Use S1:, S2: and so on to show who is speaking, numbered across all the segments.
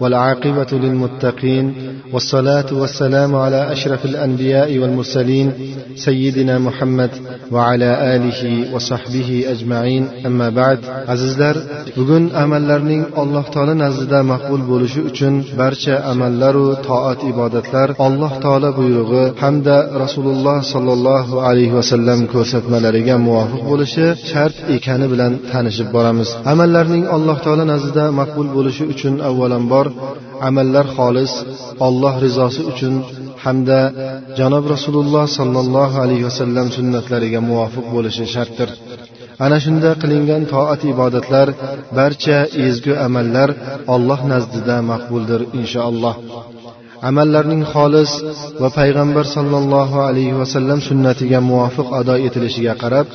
S1: والعاقبة للمتقين والصلاة والسلام على أشرف الأنبياء والمرسلين سيدنا محمد وعلى آله وصحبه أجمعين أما بعد azizlar bugun amallarning alloh taolo nazdida maqbul bo'lishi uchun barcha amallaru toat ibodatlar alloh taolo buyrug'i hamda rasululloh sollallohu alayhi vasallam ko'rsatmalariga muvofiq bo'lishi shart ekani bilan tanishib boramiz amallarning alloh taolo nazdida maqbul bo'lishi uchun avvalambor amallar xolis olloh rizosi uchun hamda janob rasululloh sollallohu alayhi vasallam sunnatlariga muvofiq bo'lishi shartdir. Ana shunda qilingan toat ibodatlar barcha ezgu amallar olloh nazdida maqbuldir inshaalloh. Amallarning xolis va payg'ambar sollallohu alayhi vasallam sunnatiga muvofiq ado etilishiga qarab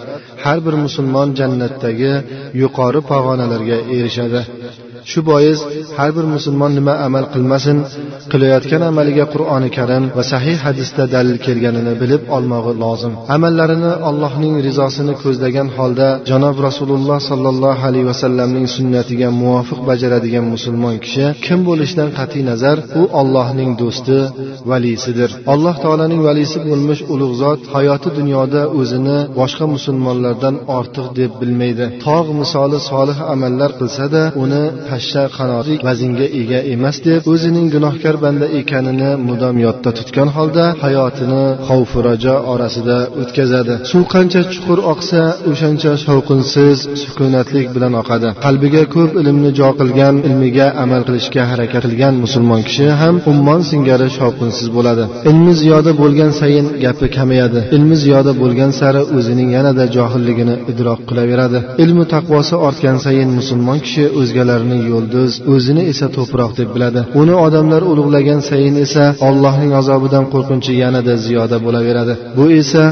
S1: har bir musulmon jannatdagi yuqori pog'onalarga erishadi. Shu bois har bir musulmon nima amal qilmasin qilayotgan amaliga qur'oni karim va sahih hadisda dalil kelganini bilib olmog'i lozim. Amallarini allohning rizosini ko'zlagan holda janob rasululloh sollallohu alayhi vasallamning sunnatiga muvofiq bajaradigan musulmon kishi kim bo'lishidan qat'iy nazar u ollohning do'sti valisidir. Alloh taoloning valisi bo'lmish ulug' zot hayoti dunyoda o'zini boshqa musulmonlardan ortiq deb bilmaydi. Tog' misoli solih amallar qilsada uni pashsha qanoti vaznga ega emas deb o'zining gunohkor banda ekanini mudom yodda tutgan holda hayotini xavfu rajo orasida o'tkazadi. Suv qancha chuqur oqsa o'shancha shovqinsiz sukunatlik bilan oqadi. Qalbiga ko'p ilmni jo qilgan ilmiga amal qilishga harakat qilgan musulmon kishi ham ummon singari shovqinsiz bo'ladi. Ilmi ziyoda bo'lgan sayin gapi kamayadi. Ilmi ziyoda bo'lgan sari o'zining yanada johilligini idrok qilaveradi. Ilmi taqvosi ortgan sayin musulmon kishi o'zgalarni yulduz o'zini esa to'proq deb biladi. Uni odamlar ulug'lagan sayin esa allohning azobidan qo'rqinchi yanada ziyoda bo'laveradi. Bu esa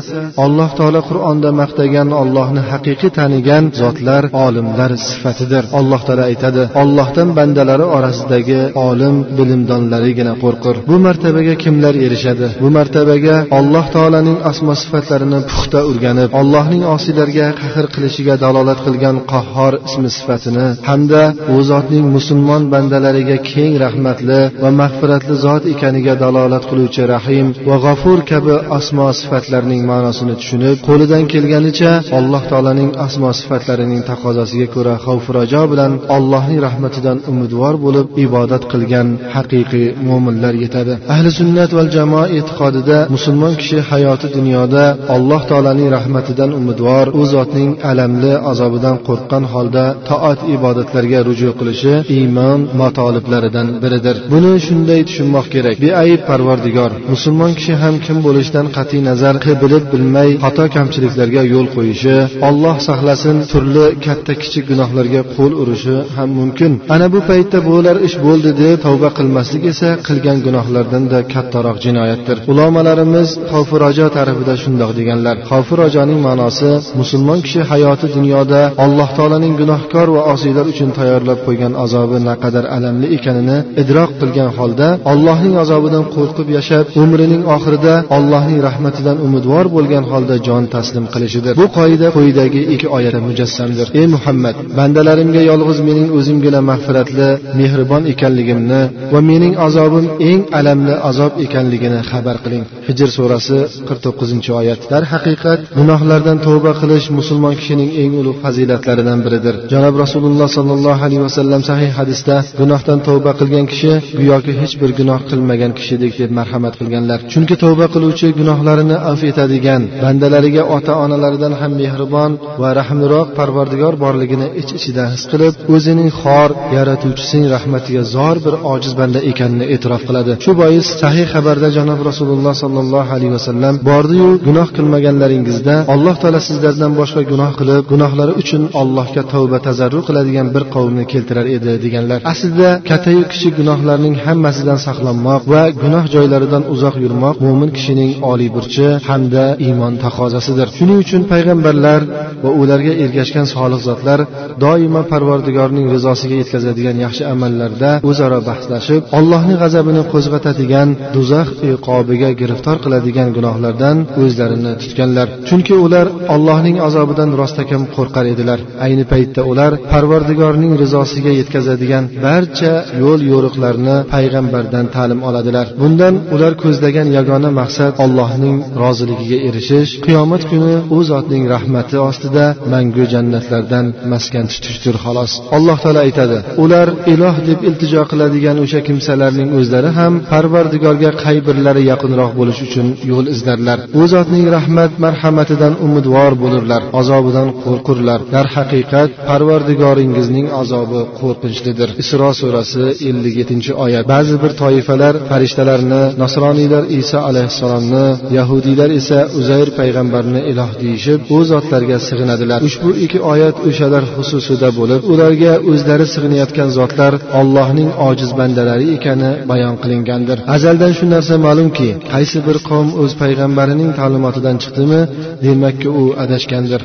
S1: alloh taolo qur'onda maqtagan ollohni haqiqiy tanigan zotlar olimlar sifatidir. Alloh taolo aytadi ollohdan bandalari orasidagi olim bilimdonlarigina qo'rqur bu martabaga kimlar erishadi? Bu martabaga alloh taoloning asmo sifatlarini puxta o'rganib allohning osiylarga qahr qilishiga dalolat qilgan qahhor ismi sifatini hamda u zotning musulmon bandalariga keng rahmatli va mag'firatli zot ekaniga dalolat qiluvchi rahim va g'afur kabi asmo sifatlarning ma'nosini tushunib qo'lidan kelganicha alloh taoloning asmo sifatlarining taqozosiga ko'ra xavf rajo bilan allohning rahmatidan umidvor bo'lib ibodat qilgan haqiqiy mo'minlar yetadi. Ahli sunnat val jamoa e'tiqodida musulmon kishi hayoti dunyoda alloh taoloning rahmatidan umidvor u zotning alamli azobidan qo'rqqan holda toat ibodatlarga ruju bo'lishi iymon matoliblaridan biridir. Buni shunday tushunmoq kerak. Beayb parvardigor musulmon kishi ham kim bo'lishidan qat'iy nazar bilib bilmay xato kamchiliklarga yo'l qo'yishi olloh saqlasin turli katta kichik gunohlarga qo'l urishi ham mumkin. Ana bu paytda bo'lar ish bo'ldi deb tavba qilmaslik esa qilgan gunohlardan da kattaroq jinoyatdir. Ulamolarimiz xavfi rojo tarafida shundoq deganlar. Xavfi rojoning ma'nosi musulmon kishi hayoti dunyoda alloh taoloning gunohkor va osiylar uchun tayyorlab qo'ygan azobi naqadar alamli ekanini idrok qilgan holda allohning azobidan qo'rqib yashab umrining oxirida allohning rahmatidan umidvor bo'lgan holda jon taslim qilishidir. Bu qoida quyidagi ikki oyatda mujassamdir. Ey muhammad bandalarimga yolg'iz mening o'zimgina mag'firatli mehribon ekanligimni va mening azobim eng alamli azob ekanligini xabar qiling. Hijr surasi qirq to'qqizinchi oyat. Darhaqiqat gunohlardan tavba qilish musulmon kishining eng ulug' fazilatlaridan biridir. Janob rasululloh sollallohu alayhi vasallam sahih hadisda gunohdan tavba qilgan kishi go'yoki hech bir gunoh qilmagan kishidek deb marhamat qilganlar. Chunki tavba qiluvchi gunohlarini af etadigan bandalariga ota onalaridan ham mehribon va rahmliroq parvardigor borligini ich ichidan his qilib o'zining xor yaratuvchisining rahmatiga zor bir ojiz banda ekanini e'tirof qiladi. Shu bois sahih xabarda janob rasululloh sollallohu alayhi vasallam bordiyu gunoh qilmaganlaringizda alloh taolo sizlardan boshqa gunoh qilib gunohlari uchun allohga tavba tazarru qiladigan bir qavmni keltirdi keltirar edi deganlar. Aslida kattayu kichik gunohlarning hammasidan saqlanmoq va gunoh joylaridan uzoq yurmoq mo'min kishining oliy burchi hamda iymon taqozosidir shuning uchun payg'ambarlar va ularga ergashgan solih zotlar doimo parvardigorning rizosiga yetkazadigan yaxshi amallarda o'zaro bahslashib allohning g'azabini qo'zg'atadigan do'zax iqobiga giriftor qiladigan gunohlardan o'zlarini tutganlar. Chunki ular allohning azobidan rostakam qo'rqar edilar. Ayni paytda ular parvardigorning rizosiga yetkazadigan barcha yo'l yo'riqlarni payg'ambardan ta'lim oladilar. Bundan ular ko'zlagan yagona maqsad allohning roziligiga erishish. Qiyomat kuni u zotning rahmati ostida mangu jannatlardan maskan tutishdir xolos. Alloh taolo aytadi ular iloh deb iltijo qiladigan o'sha kimsalarning o'zlari ham parvardigorga qay birlari yaqinroq bo'lish uchun yo'l izlarlar. U zotning rahmat marhamatidan umidvor bo'lurlar azobidan qo'rqurlar. Darhaqiqat parvardigoringizning azobi qo'rqinchlidir isro surasi ellik yettinchi oyat. Ba'zi bir toifalar farishtalarni nasroniylar iso alayhissalomni yahudiylar esa uzayr payg'ambarni iloh deyishib u zotlarga sig'inadilar. Ushbu ikki oyat o'shalar xususida bo'lib ularga o'zlari sig'inayotgan zotlar ollohning ojiz bandalari ekani bayon qilingandir. Azaldan shu narsa ma'lumki qaysi bir qavm o'z payg'ambarining ta'limotidan chiqdimi demakki u adashgandir.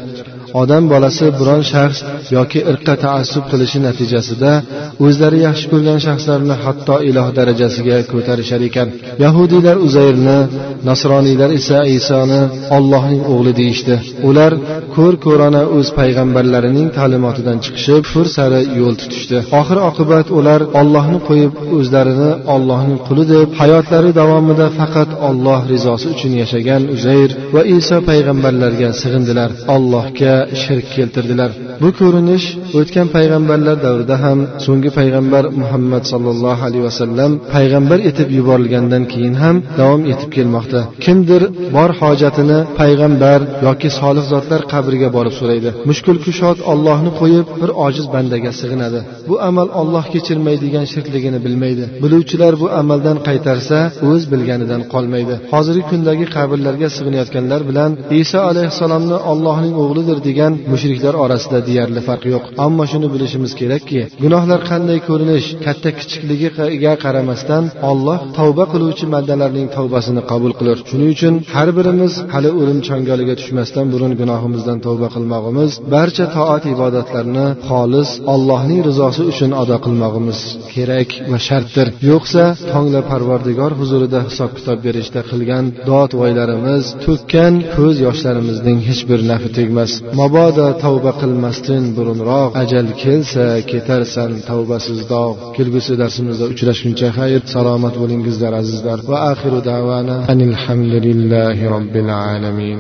S1: Odam bolasi biron shaxs yoki irqqa taassub qilishi natijasida o'zlari yaxshi ko'rgan shaxslarni hatto iloh darajasiga ko'tarishar ekan. Yahudiylar uzayrni nasroniylar esa isoni ollohning o'g'li deyishdi. Ular ko'r ko'rona o'z payg'ambarlarining ta'limotidan chiqishib kufr sari yo'l tutishdi. Oxir oqibat ular ollohni qo'yib o'zlarini ollohning quli deb hayotlari davomida faqat olloh rizosi uchun yashagan uzayr va iso payg'ambarlarga sig'indilar. Allohga shirk keltirdilar. Bu ko'rinish o'tgan payg'ambarlar davrida ham so'nggi payg'ambar muhammad sollallohu alayhi vasallam payg'ambar etib yuborilgandan keyin ham davom etib kelmoqda. Kimdir bor hojatini payg'ambar yoki solih zotlar qabriga borib so'raydi. Mushkul kushod ollohni qo'yib bir ojiz bandaga sig'inadi. Bu amal olloh kechirmaydigan shirkligini bilmaydi. Biluvchilar bu amaldan qaytarsa o'z bilganidan qolmaydi. Hozirgi kundagi qabrlarga sig'inayotganlar bilan iso alayhissalomni ollohning o'g'lidir degan mushriklar orasida deyarli farq yo'q. Ammo shuni bilishimiz kerakki gunohlar qanday ko'rinish katta kichikligiga qaramasdan olloh tavba qiluvchi bandalarning tavbasini qabul qilur. Shuning uchun har birimiz hali o'lim changaliga tushmasdan burun gunohimizdan tavba qilmog'imiz barcha toat ibodatlarni xolis allohning rizosi uchun ado qilmog'imiz kerak va shartdir. Yo'qsa tongla parvardigor huzurida hisob kitob berishda qilgan dod voylarimiz to'kkan ko'z yoshlarimizning hech bir nafi tegmas. Mabodo tavba qilmasdan burunroq ajal kelsa ketarsan tavbasiz dog' kelgusi darsimizda uchrashguncha xayr salomat bo'lingizlar azizlar. Va axiru davana alhamdulillahi robbil alamin.